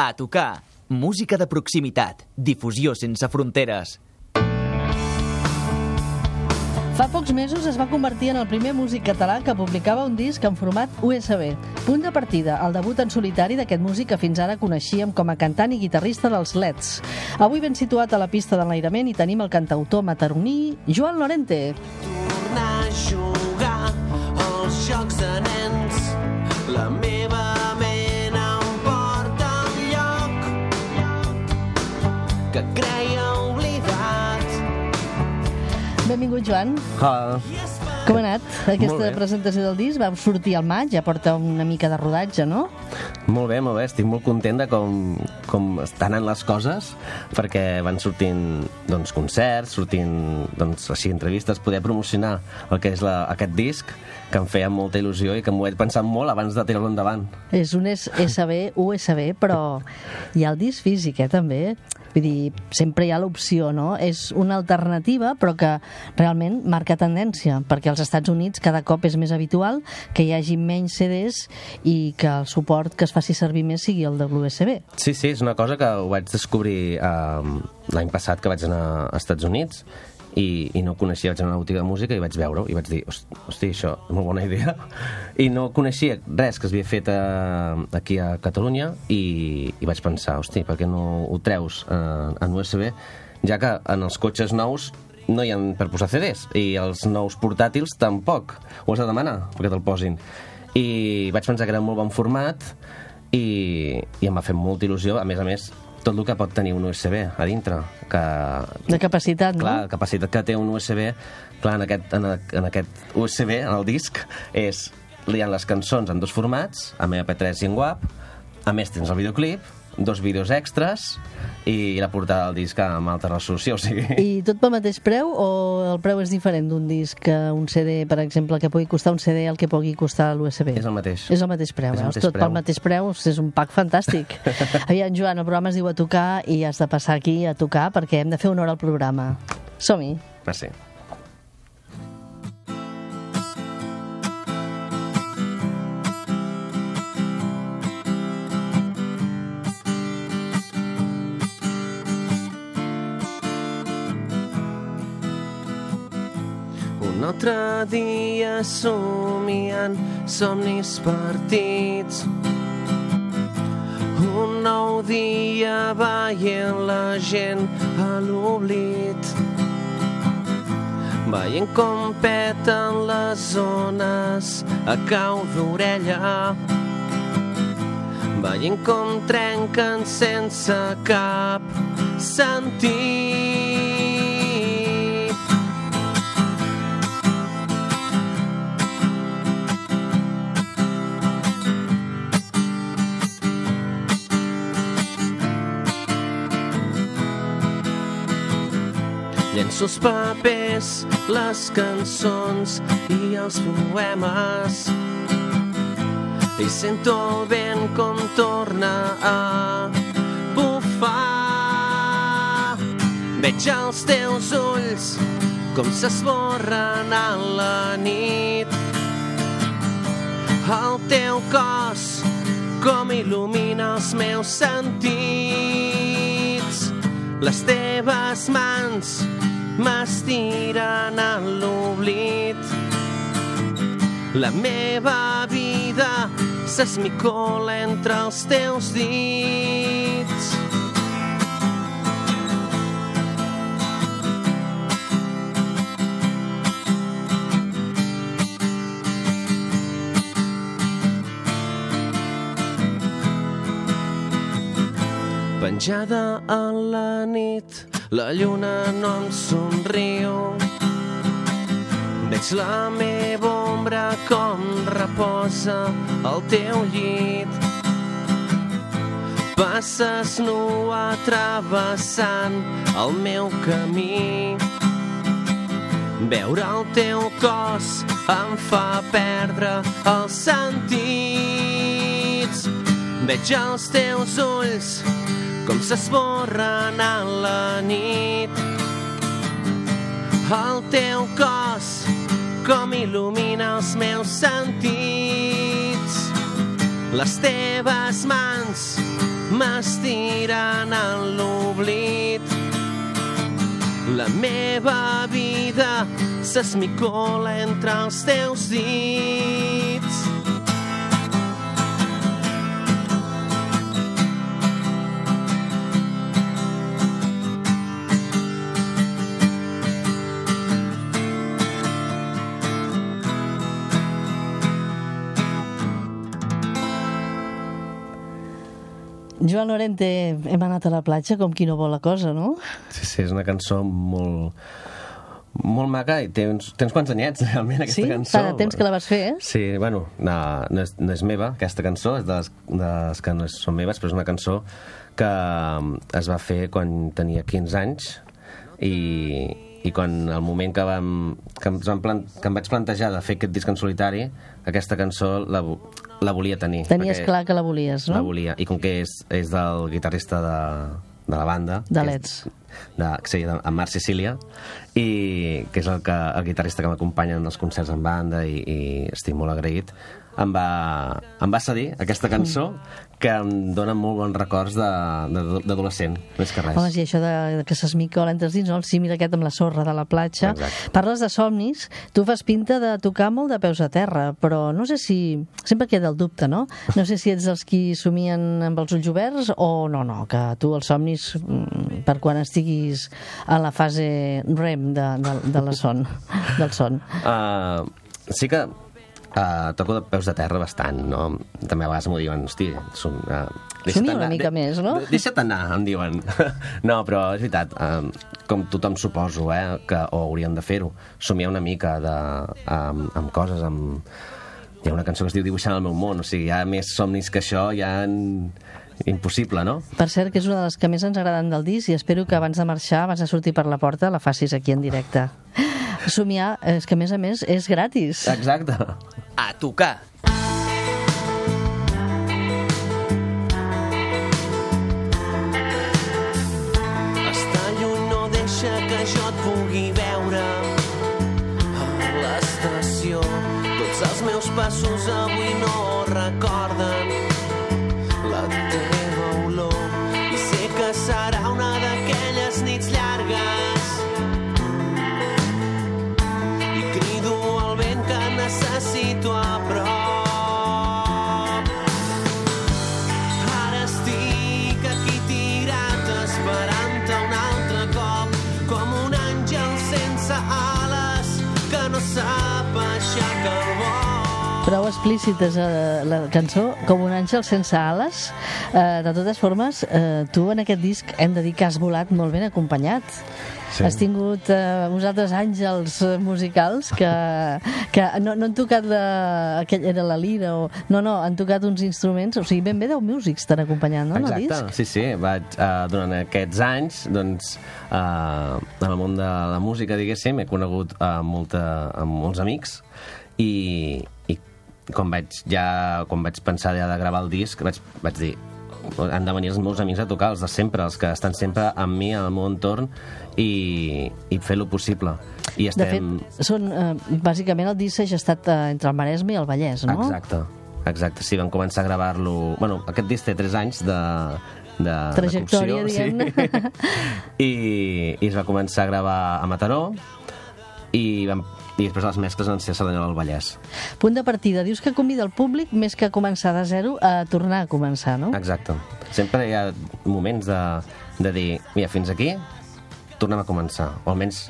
A tocar. Música de proximitat. Difusió sense fronteres. Fa pocs mesos es va convertir en el primer músic català que publicava un disc en format USB. Punt de partida, el debut en solitari d'aquest músic que fins ara coneixíem com a cantant i guitarrista dels Leds. Avui ben situat a la pista d'enlairament hi tenim el cantautor mataroní Joan Lorente. tornar a jugar als jocs de nens. Benvingut, Joan. Hola. Com ha anat aquesta presentació del disc? Va sortir al maig, ja porta una mica de rodatge, no? Molt bé, molt bé. Estic molt content de com, com estan anant les coses, perquè van sortint doncs, concerts, sortint doncs, així, entrevistes, poder promocionar el que és la, aquest disc, que em feia molta il·lusió i que m'ho he pensat molt abans de tirar-lo endavant. És un S- SB, USB, però hi ha el disc físic, eh, també. Vull dir, sempre hi ha l'opció, no? És una alternativa, però que realment marca tendència, perquè als Estats Units cada cop és més habitual que hi hagi menys CDs i que el suport que es faci servir més sigui el de l'USB. Sí, sí, és una cosa que ho vaig descobrir eh, l'any passat que vaig anar als Estats Units i, i no coneixia, vaig anar a una botiga de música i vaig veure-ho i vaig dir, "Host- hosti, això és molt bona idea. I no coneixia res que es havia fet eh, aquí a Catalunya i, i vaig pensar, hosti, per què no ho treus eh, en USB ja que en els cotxes nous no hi ha per posar CDs i els nous portàtils tampoc. Ho has de demanar perquè te'l posin. I vaig pensar que era molt bon format i, i em va fer molta il·lusió. A més a més tot el que pot tenir un USB a dintre que, De capacitat, no? clar, la capacitat que té un USB clar, en aquest, en, en aquest USB, en el disc és, hi ha les cançons en dos formats amb MP3 i en WAP a més tens el videoclip dos vídeos extras i la portada del disc amb alta resolució o sigui, I tot pel mateix preu o el preu és diferent d'un disc que un CD, per exemple, que pugui costar un CD el que pugui costar l'USB? és el mateix És el mateix preu, És el mateix Tot pel preu. mateix preu, és un pack fantàstic. Aviam, Joan, el programa es diu A Tocar i has de passar aquí a tocar perquè hem de fer honor al programa. Som-hi. Merci. Altre dia somiant somnis partits. Un nou dia veient la gent a l'oblit. Veient com peten les zones a cau d'orella. Veient com trenquen sense cap sentit Llenço els papers, les cançons i els poemes i sento el vent com torna a bufar. Veig els teus ulls com s'esborren a la nit. El teu cos com il·lumina els meus sentits. Les teves mans m'estiren a l'oblit. La meva vida s'esmicola entre els teus dits. Penjada a la nit, la lluna no em somriu. Veig la meva ombra com reposa al teu llit. Passes nua travessant el meu camí. Veure el teu cos em fa perdre els sentits. Veig els teus ulls com s'esborren a la nit. El teu cos com il·lumina els meus sentits. Les teves mans m'estiren en l'oblit. La meva vida s'esmicola entre els teus dits. Joan Lorente, hem anat a la platja com qui no vol la cosa, no? Sí, sí, és una cançó molt molt maca i té uns quants anyets realment aquesta Sí? cançó Fa de temps que la vas fer, eh? Sí, bueno, no, no, és, no és meva aquesta cançó, és de les, de les que no són meves, però és una cançó que um, es va fer quan tenia 15 anys i, i quan el moment que, vam, que, ens vam plan, que em vaig plantejar de fer aquest disc en solitari, aquesta cançó la, la volia tenir. Tenies clar que la volies, La no? volia, i com que és, és del guitarrista de, de la banda... De Leds. De, sí, de, en Marc Sicília i que és el, que, el guitarrista que m'acompanya en els concerts en banda i, i estic molt agraït em va, em va cedir aquesta cançó que em dona molt bons records d'adolescent, més que res. Home, sí, això de, que s'esmicola entre els dins, no? el símil aquest amb la sorra de la platja. Exacte. Parles de somnis, tu fas pinta de tocar molt de peus a terra, però no sé si... Sempre queda el dubte, no? No sé si ets dels qui somien amb els ulls oberts o no, no, que tu els somnis mm, per quan estiguis a la fase REM de, de, de la son, del son. Uh, sí que uh, toco de peus de terra bastant, no? També a vegades m'ho diuen, hosti, som, uh, Somia una mica més, no? Deixa't anar, em diuen. no, però és veritat, um, com tothom suposo, eh, que o haurien de fer-ho, somiar una mica de, amb, amb coses, amb... Hi ha una cançó que es diu Dibuixant el meu món, o sigui, hi ha més somnis que això, ja en... impossible, no? Per cert, que és una de les que més ens agraden del disc i espero que abans de marxar, abans de sortir per la porta, la facis aquí en directe. Somiar, és que a més a més és gratis. Exacte. A tocar. Estar lluny no deixa que jo et pugui veure a l'estació. Tots els meus passos avui no recorden Prou explícita és eh, la cançó, com un àngel sense ales. Eh, de totes formes, eh, tu en aquest disc hem de dir que has volat molt ben acompanyat. Sí. Has tingut eh, uns altres àngels eh, musicals que, que no, no han tocat la, aquell, era la lira o... No, no, han tocat uns instruments, o sigui, ben bé 10 músics t'han acompanyat, no, en el disc? Exacte, sí, sí. Vaig, uh, durant aquests anys, doncs, uh, en el món de la música, diguéssim, he conegut uh, molta, amb molts amics i quan vaig, ja, quan vaig pensar ja de gravar el disc, vaig, vaig dir han de venir els meus amics a tocar, els de sempre, els que estan sempre amb mi, al meu entorn, i, i fer lo possible. I De estem... fet, són, eh, bàsicament el disc ha estat eh, entre el Maresme i el Vallès, no? Exacte, exacte. Sí, vam començar a gravar-lo... Bueno, aquest disc té 3 anys de, de Trajectòria, de cocció, diguem-ne. I, I es va començar a gravar a Mataró i, vam, i després les mescles van ser a Cerdanyola del Vallès. Punt de partida. Dius que convida el públic més que començar de zero a tornar a començar, no? Exacte. Sempre hi ha moments de, de dir, mira, fins aquí tornem a començar. O almenys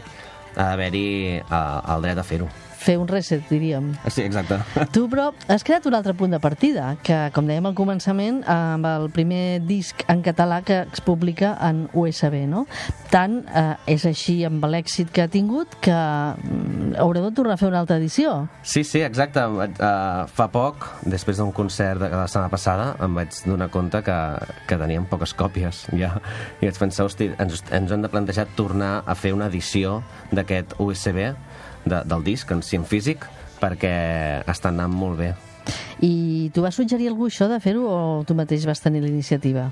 ha d'haver-hi uh, el dret a fer-ho. Fer un reset, diríem. Sí, exacte. Tu, però, has creat un altre punt de partida, que, com dèiem al començament, amb el primer disc en català que es publica en USB, no? Tant eh, és així amb l'èxit que ha tingut que mm, haureu de tornar a fer una altra edició. Sí, sí, exacte. Uh, fa poc, després d'un concert de la setmana passada, em vaig donar compte que, que teníem poques còpies. Ja. I vaig pensar, hosti, ens, ens hem de plantejar tornar a fer una edició d'aquest USB, de, del disc en si en físic, perquè està anant molt bé. I tu vas suggerir algú això de fer-ho o tu mateix vas tenir la iniciativa?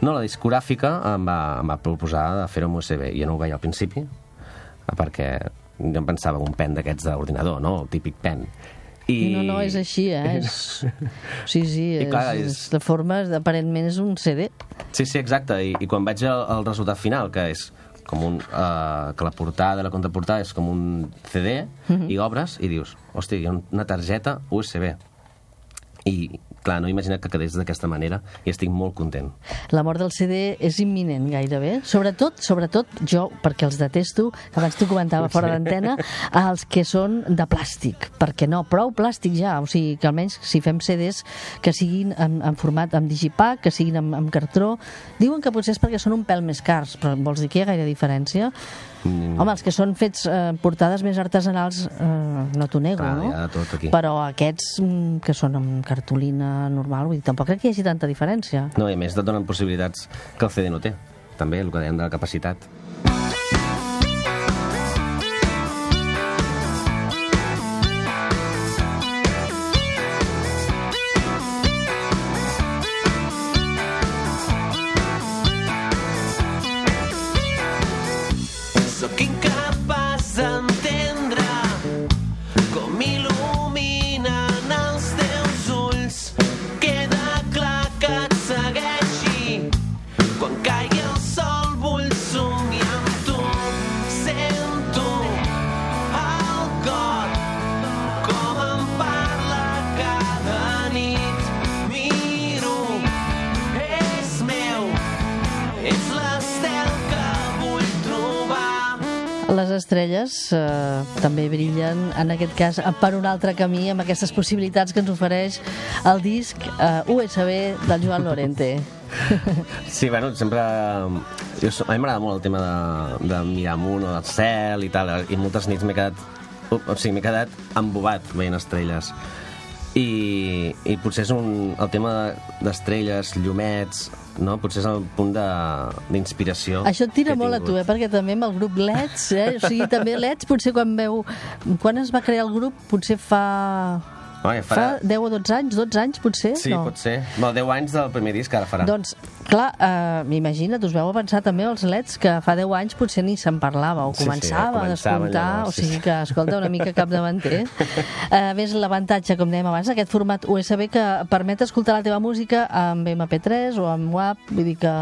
No, la discogràfica em va, em va proposar de fer-ho amb USB. Jo no ho veia al principi, perquè jo em pensava en un pen d'aquests d'ordinador, no? El típic pen. I... No, no, és així, eh? És... Sí, sí, I és, clar, és... és- de forma, aparentment és un CD. Sí, sí, exacte. I, i quan veig el, el resultat final, que és com un... Uh, que la portada, la contraportada és com un CD, i obres i dius, hòstia, hi ha una targeta USB. I, clar, no he imaginat que quedés d'aquesta manera i estic molt content. La mort del CD és imminent gairebé. Sobretot, sobretot jo, perquè els detesto, que abans t'ho comentava fora d'antena, els que són de plàstic. Perquè no, prou plàstic ja. O sigui, que almenys si fem CDs que siguin en, en format amb digipack, que siguin amb, amb cartró... Diuen que potser és perquè són un pèl més cars, però vols dir que hi ha gaire diferència? Mm. Home, els que són fets eh, portades més artesanals, eh, no t'ho nego, Clar, no? de tot aquí. Però aquests mm, que són amb cartolina normal, vull dir, tampoc crec que hi hagi tanta diferència. No, i a més et donen possibilitats que el CD no té. També, el que dèiem de la capacitat. Sóc incapaç eh, també brillen, en aquest cas, per un altre camí, amb aquestes possibilitats que ens ofereix el disc eh, USB del Joan Lorente. Sí, bueno, sempre... Jo, a mi m'agrada molt el tema de, de mirar amunt o del cel i tal, i moltes nits m'he quedat... O, sigui, m'he quedat embobat veient estrelles. I, i potser és un, el tema de- d'estrelles, llumets, no? Potser és el punt de- d'inspiració. Això et tira molt a tu, eh? perquè també amb el grup LEDs, eh? o sigui, també LEDs, potser quan veu... Quan es va crear el grup? Potser fa... Home, Fa farà... 10 o 12 anys? 12 anys, potser? Sí, no. pot ser. Bueno, 10 anys del primer disc ara farà. Doncs, clar, eh, imagina't, us veu avançar també els leds que fa 10 anys potser ni se'n parlava o Sí, sí, començava, a despuntar, llavors, o sigui que, escolta, una mica capdavanter. A més, l'avantatge, com dèiem abans, aquest format USB que permet escoltar la teva música amb MP3 o amb WAP, vull dir que...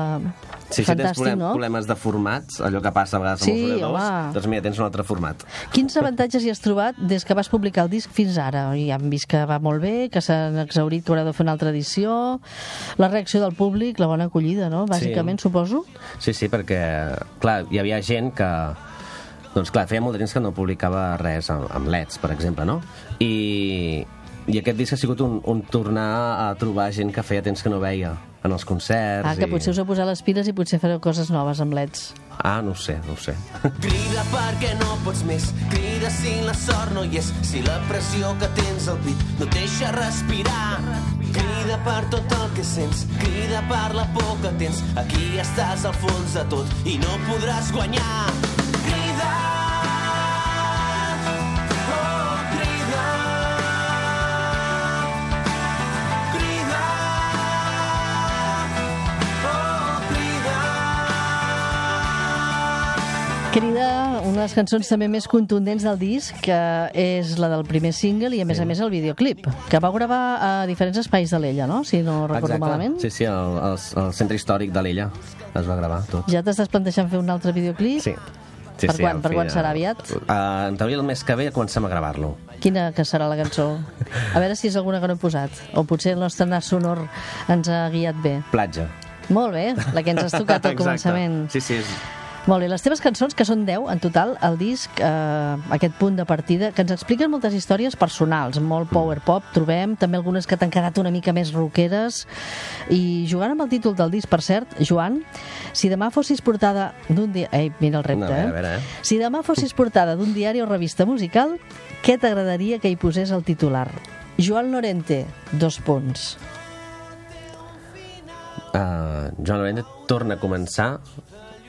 Sí, si tens problem, no? problemes de formats, allò que passa a vegades Sí, amb els ordinadors, home. doncs mira, tens un altre format. Quins avantatges hi has trobat des que vas publicar el disc fins ara? Ja hem vist que va molt bé, que s'han exaurit, que haureu de fer una altra edició, la reacció del públic, la bona acollida, no? Bàsicament, suposo. Sí, sí, perquè, clar, hi havia gent que... Doncs clar, feia molt de temps que no publicava res amb, amb LEDs, per exemple, no? I, i aquest disc ha sigut un, un tornar a trobar gent que feia temps que no veia en els concerts. Ah, que i... potser us heu posat les piles i potser fareu coses noves amb leds. Ah, no ho sé, no ho sé. Crida perquè no pots més, crida si la sort no hi és, si la pressió que tens al pit no et deixa respirar. Crida per tot el que sents, crida per la por que tens, aquí estàs al fons de tot i no podràs guanyar. Crida, una de les cançons també més contundents del disc, que és la del primer single i, a més a més, el videoclip, que vau gravar a diferents espais de l'Ella, no? Si no recordo malament. Sí, sí, el, el, el centre històric de l'Ella es va gravar tot. Ja t'estàs plantejant fer un altre videoclip? Sí. Sí, Per sí, quan- per fi, quan serà eh, aviat? Uh, en teoria el mes que ve comencem a gravar-lo. Quina que serà la cançó? A veure si és alguna que no he posat. O potser el nostre nas sonor ens ha guiat bé. Platja. Molt bé, la que ens has tocat al Exacte. començament. Sí, sí, és... Molt bé, les teves cançons, que són 10 en total, el disc, eh, aquest punt de partida, que ens expliquen moltes històries personals, molt power pop, trobem, també algunes que t'han quedat una mica més rockeres, i jugant amb el títol del disc, per cert, Joan, si demà fossis portada d'un dia... Ei, mira el repte, No, a veure, eh? a veure, eh? Si demà fossis portada d'un diari o revista musical, què t'agradaria que hi posés el titular? Joan Lorente, dos punts. Uh, Joan Lorente torna a començar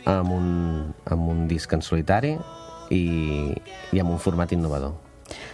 amb un, amb un disc en solitari i, i amb un format innovador.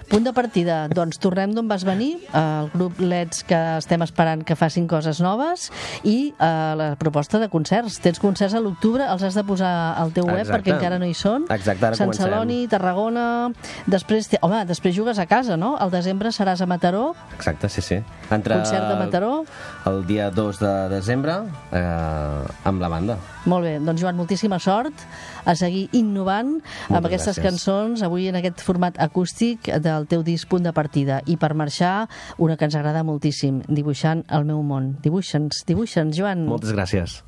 Punt de partida, doncs tornem d'on vas venir, el grup Leds que estem esperant que facin coses noves i eh, la proposta de concerts. Tens concerts a l'octubre, els has de posar al teu web Exacte. perquè encara no hi són. Exacte, Sant. Celoni, Tarragona... Després, te- home, després jugues a casa, no? Al desembre seràs a Mataró, Exacte, sí, sí. Entre concert de Mataró. El dia 2 de desembre eh, amb la banda. Molt bé, doncs Joan, moltíssima sort a seguir innovant amb Moltes aquestes gràcies. cançons, avui en aquest format acústic del teu disc Punt de Partida. I per marxar, una que ens agrada moltíssim, Dibuixant el meu món. Dibuixa'ns, dibuixa'ns, Joan. Moltes gràcies.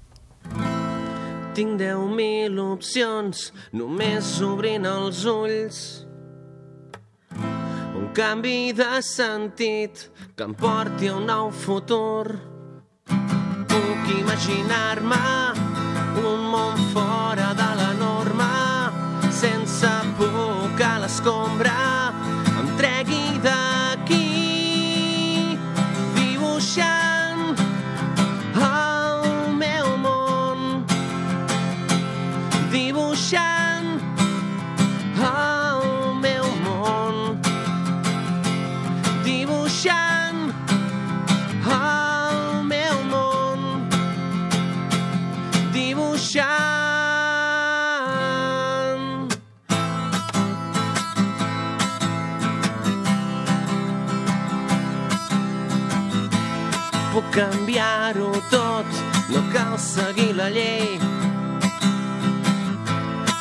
Tinc deu mil opcions, només obrint els ulls. Un canvi de sentit que em porti a un nou futur. Puc imaginar-me dibuixant puc canviar-ho tot no cal seguir la llei.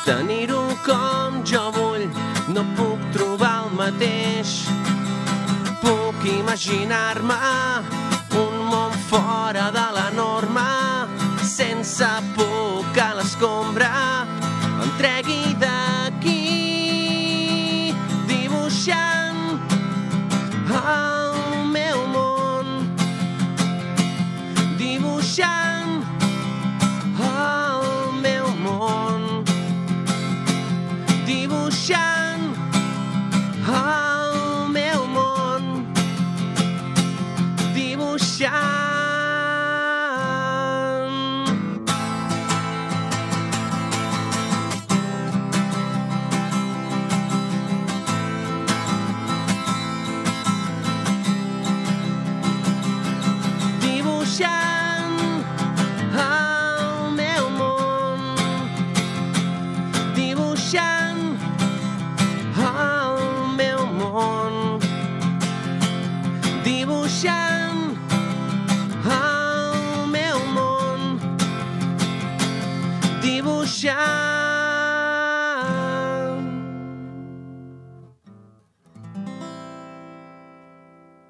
Tenir-ho com jo vull, no puc trobar el mateix. Puc imaginar-me un món fora de la norma, sense por que l'escombra em tregui d'aquí. Dibuixant dibuixant